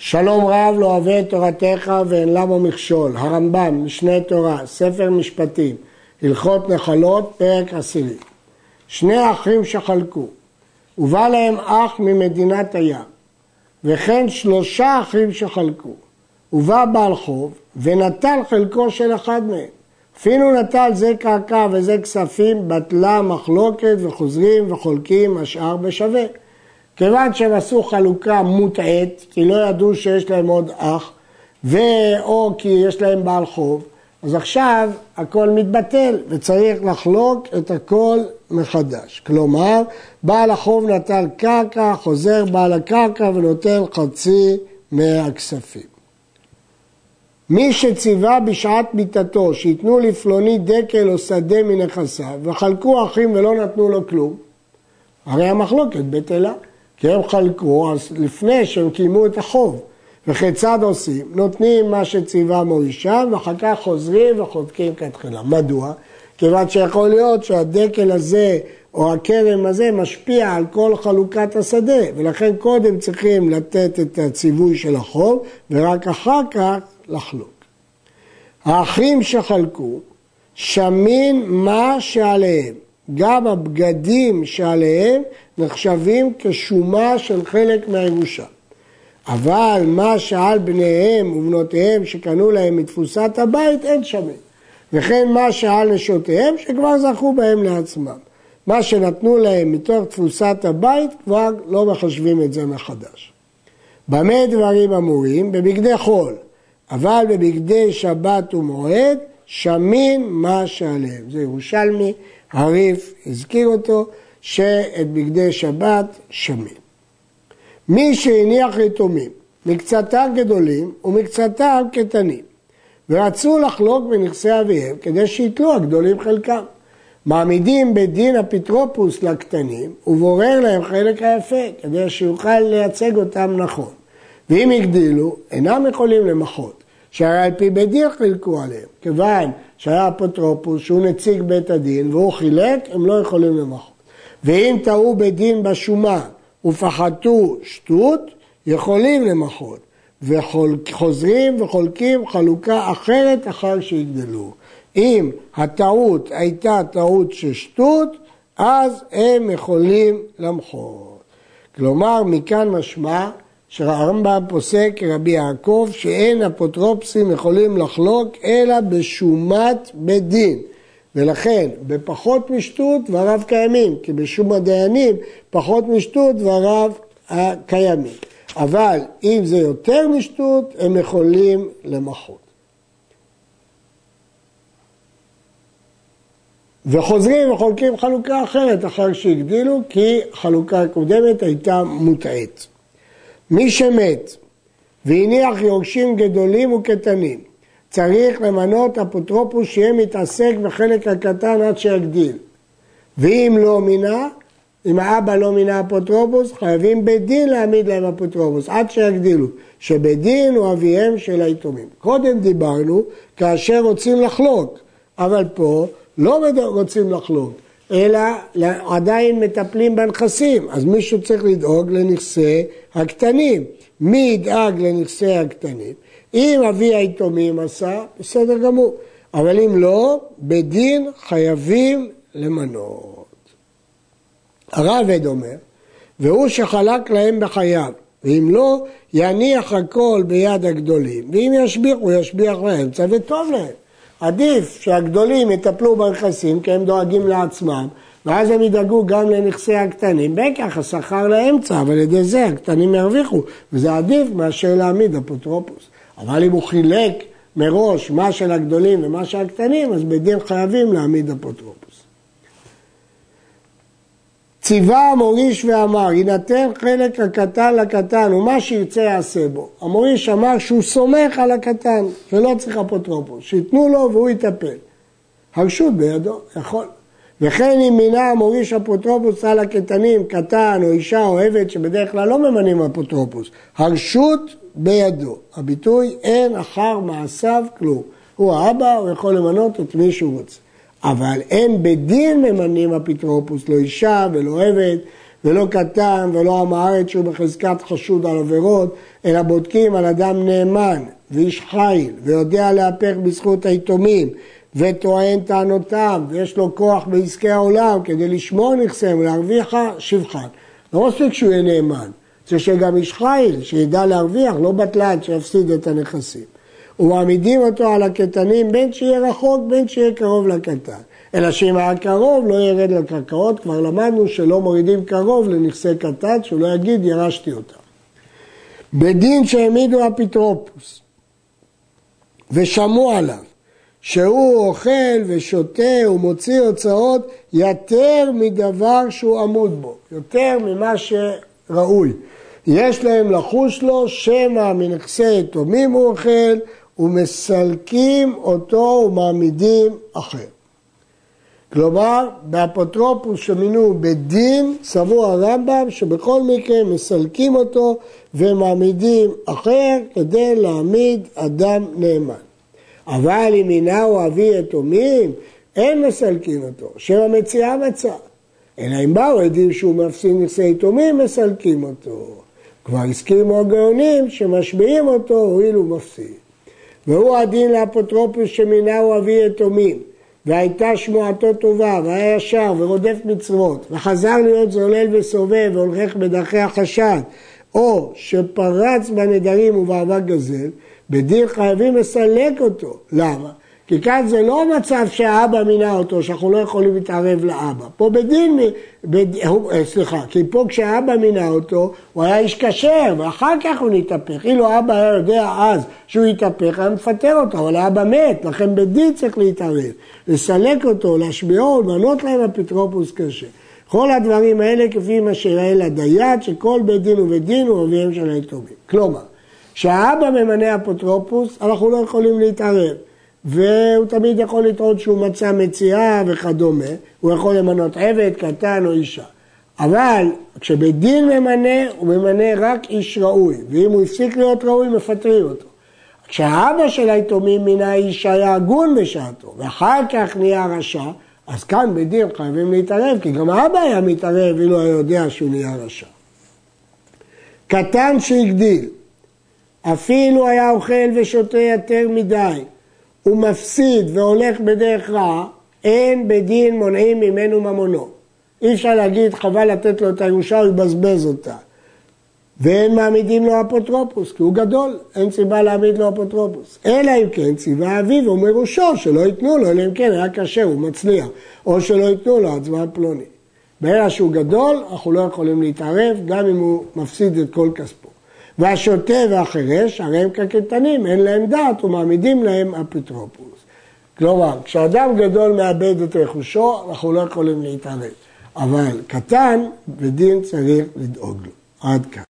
שלום רב לא אוהב את תורתך ואין למה מכשול. הרמב"ם, משנה תורה, ספר משפטים, הלכות נחלות, פרק עשירי. שני אחים שחלקו, ובא להם אח ממדינת הים, וכן שלושה אחים שחלקו. ובא בעל חוב ונטל חלקו של אחד מהם. אפילו נטל זה קרקע וזה כספים, בטלה מחלוקת וחוזרים וחולקים השאר בשווה. כיוון שהם עשו חלוקה מוטעית, כי לא ידעו שיש להם עוד אח, ואו כי יש להם בעל חוב, אז עכשיו הכל מתבטל וצריך לחלוק את הכל מחדש. כלומר, בעל החוב נטל קרקע, חוזר בעל הקרקע ונותן חצי מהכספים. מי שציווה בשעת מיתתו שייתנו לפלוני דקל או שדה מנכסיו וחלקו אחים ולא נתנו לו כלום, הרי המחלוקת בטלה. כי הם חלקו לפני שהם קיימו את החוב. וכיצד עושים? נותנים מה שציווה מורישה ואחר כך חוזרים וחותקים כתחילה. מדוע? כיוון שיכול להיות שהדקל הזה או הכרם הזה משפיע על כל חלוקת השדה ולכן קודם צריכים לתת את הציווי של החוב ורק אחר כך לחלוק. האחים שחלקו שמין מה שעליהם גם הבגדים שעליהם נחשבים כשומה של חלק מהירושה. אבל מה שעל בניהם ובנותיהם שקנו להם מתפוסת הבית אין שמן. וכן מה שעל נשותיהם שכבר זכו בהם לעצמם. מה שנתנו להם מתוך תפוסת הבית כבר לא מחשבים את זה מחדש. במה דברים אמורים? בבגדי חול, אבל בבגדי שבת ומועד שמין מה שעליהם. זה ירושלמי הריף הזכיר אותו, שאת בגדי שבת שמין. מי שהניח יתומים, מקצתם גדולים ומקצתם קטנים, ורצו לחלוק בנכסי אביהם כדי שיתלו הגדולים חלקם. מעמידים בדין אפוטרופוס לקטנים ובורר להם חלק היפה כדי שיוכל לייצג אותם נכון. ואם הגדילו, אינם יכולים למחות, שהרי על פי בית דין חילקו עליהם, כיוון שהיה אפוטרופוס שהוא נציג בית הדין והוא חילק, הם לא יכולים למחות. ואם טעו בדין בשומה ופחתו שטות, יכולים למחות. וחוזרים וחולקים חלוקה אחרת אחר שיגדלו. אם הטעות הייתה טעות של שטות, אז הם יכולים למחות. כלומר, מכאן משמע שהרמב"ם פוסק כרבי יעקב שאין אפוטרופסים יכולים לחלוק אלא בשומת בית דין. ולכן בפחות משטות דבריו קיימים, כי בשום הדיינים פחות משטות דבריו הקיימים. אבל אם זה יותר משטות, הם יכולים למחות. וחוזרים וחולקים חלוקה אחרת אחר שהגדילו, כי חלוקה קודמת הייתה מוטעית. מי שמת והניח יורשים גדולים וקטנים, צריך למנות אפוטרופוס שיהיה מתעסק בחלק הקטן עד שיגדיל. ואם לא מינה, אם האבא לא מינה אפוטרופוס, חייבים בית דין להעמיד להם אפוטרופוס, עד שיגדילו, שבית דין הוא אביהם של היתומים. קודם דיברנו כאשר רוצים לחלוק, אבל פה לא רוצים לחלוק, אלא עדיין מטפלים בנכסים, אז מישהו צריך לדאוג לנכסי הקטנים. מי ידאג לנכסי הקטנים? אם אבי היתומים עשה, בסדר גמור, אבל אם לא, בדין חייבים למנות. הרב אומר, והוא שחלק להם בחייו, ואם לא, יניח הכל ביד הגדולים, ואם ישביחו, ישביח באמצע, וטוב להם. עדיף שהגדולים יטפלו בנכסים כי הם דואגים לעצמם, ואז הם ידאגו גם לנכסי הקטנים. בכך השכר לאמצע, אבל על ידי זה הקטנים ירוויחו, וזה עדיף מאשר להעמיד אפוטרופוס. אבל אם הוא חילק מראש מה של הגדולים ומה של הקטנים, אז בדין חייבים להעמיד אפוטרופוס. ציווה המוריש ואמר, יינתן חלק הקטן לקטן, ומה שירצה יעשה בו. המוריש אמר שהוא סומך על הקטן, שלא צריך אפוטרופוס, שייתנו לו והוא יטפל. הרשות בידו, יכול. וכן אם מינה המוריש אפוטרופוס על הקטנים, קטן או אישה או עבד, שבדרך כלל לא ממנים אפוטרופוס, הרשות בידו. הביטוי אין אחר מעשיו כלום. הוא האבא, הוא יכול למנות את מי שהוא רוצה. אבל אין בדין ממנים אפוטרופוס, לא אישה ולא עבד, ולא קטן ולא עם הארץ שהוא בחזקת חשוד על עבירות, אלא בודקים על אדם נאמן ואיש חיל ויודע להפך בזכות היתומים וטוען טענותם ויש לו כוח בעסקי העולם כדי לשמור נכסיהם ולהרוויח שבחן. לא מספיק שהוא יהיה נאמן, צריך שגם איש חיל שידע להרוויח, לא בטלן שיפסיד את הנכסים. ומעמידים אותו על הקטנים בין שיהיה רחוק בין שיהיה קרוב לקטן. אלא שאם היה קרוב לא ירד לקרקעות, כבר למדנו שלא מורידים קרוב לנכסי קטן, שהוא לא יגיד ירשתי אותם. בדין שהעמידו אפוטרופוס ושמעו עליו שהוא אוכל ושותה ומוציא הוצאות יותר מדבר שהוא עמוד בו, יותר ממה שראוי. יש להם לחוש לו שמא מנכסי יתומים הוא אוכל ומסלקים אותו ומעמידים אחר. כלומר, באפוטרופוס שמינו בדין, סבור הרמב"ם שבכל מקרה מסלקים אותו ומעמידים אחר כדי להעמיד אדם נאמן. אבל אם מינהו אבי יתומים, אין מסלקים אותו, שם המציאה מצא. אלא אם באו עדים שהוא מפסיד נכסי יתומים, מסלקים אותו. כבר הסכימו הגאונים שמשביעים אותו הואיל הוא מפסיד. והוא הדין לאפוטרופוס שמינהו אבי יתומים. והייתה שמועתו טובה, והיה ישר ורודף מצוות, וחזר להיות זולל וסובב והולכך בדרכי החשד, או שפרץ בנדרים ובאבק גזל, בדין חייבים לסלק אותו. למה? כי כאן זה לא מצב שהאבא מינה אותו, שאנחנו לא יכולים להתערב לאבא. פה בדין, בד... אה, סליחה, כי פה כשהאבא מינה אותו, הוא היה איש כשר, ואחר כך הוא נתהפך. אילו אבא היה יודע אז שהוא יתהפך, היה מפטר אותו, אבל האבא מת, לכן בדין צריך להתערב. לסלק אותו, להשביעו, למנות להם אפוטרופוס קשה. כל הדברים האלה כפי מה שיראה לדיין, שכל בית דין ובית דין הוא אביהם של היתומים. כלומר, כשהאבא ממנה אפוטרופוס, אנחנו לא יכולים להתערב. והוא תמיד יכול לטעון שהוא מצא מציאה וכדומה, הוא יכול למנות עבד, קטן או אישה. אבל כשבית דין ממנה, הוא ממנה רק איש ראוי, ואם הוא הפסיק להיות ראוי, מפטרים אותו. כשהאבא של היתומים מינה איש היה הגון בשעתו, ואחר כך נהיה רשע, אז כאן בדין חייבים להתערב, כי גם האבא היה מתערב אילו היה יודע שהוא נהיה רשע. קטן שהגדיל, אפילו היה אוכל ושותה יותר מדי, הוא מפסיד והולך בדרך רעה, אין בדין מונעים ממנו ממונו. אי אפשר להגיד חבל לתת לו את הירושה, הוא יבזבז אותה. ואין מעמידים לו אפוטרופוס, כי הוא גדול, אין סיבה להעמיד לו אפוטרופוס. אלא אם כן ציווה אביו ומרושו, שלא ייתנו לו, אלא אם כן היה קשה, הוא מצליח, או שלא ייתנו לו הצבעה פלוני. ברגע שהוא גדול, אנחנו לא יכולים להתערב, גם אם הוא מפסיד את כל כספו. והשוטה והחירש, הרי הם כקטנים, אין להם דעת ומעמידים להם אפוטרופוס. כלומר, כשאדם גדול מאבד את רכושו, אנחנו לא יכולים להתערב. אבל קטן, בדין צריך לדאוג לו. עד כאן.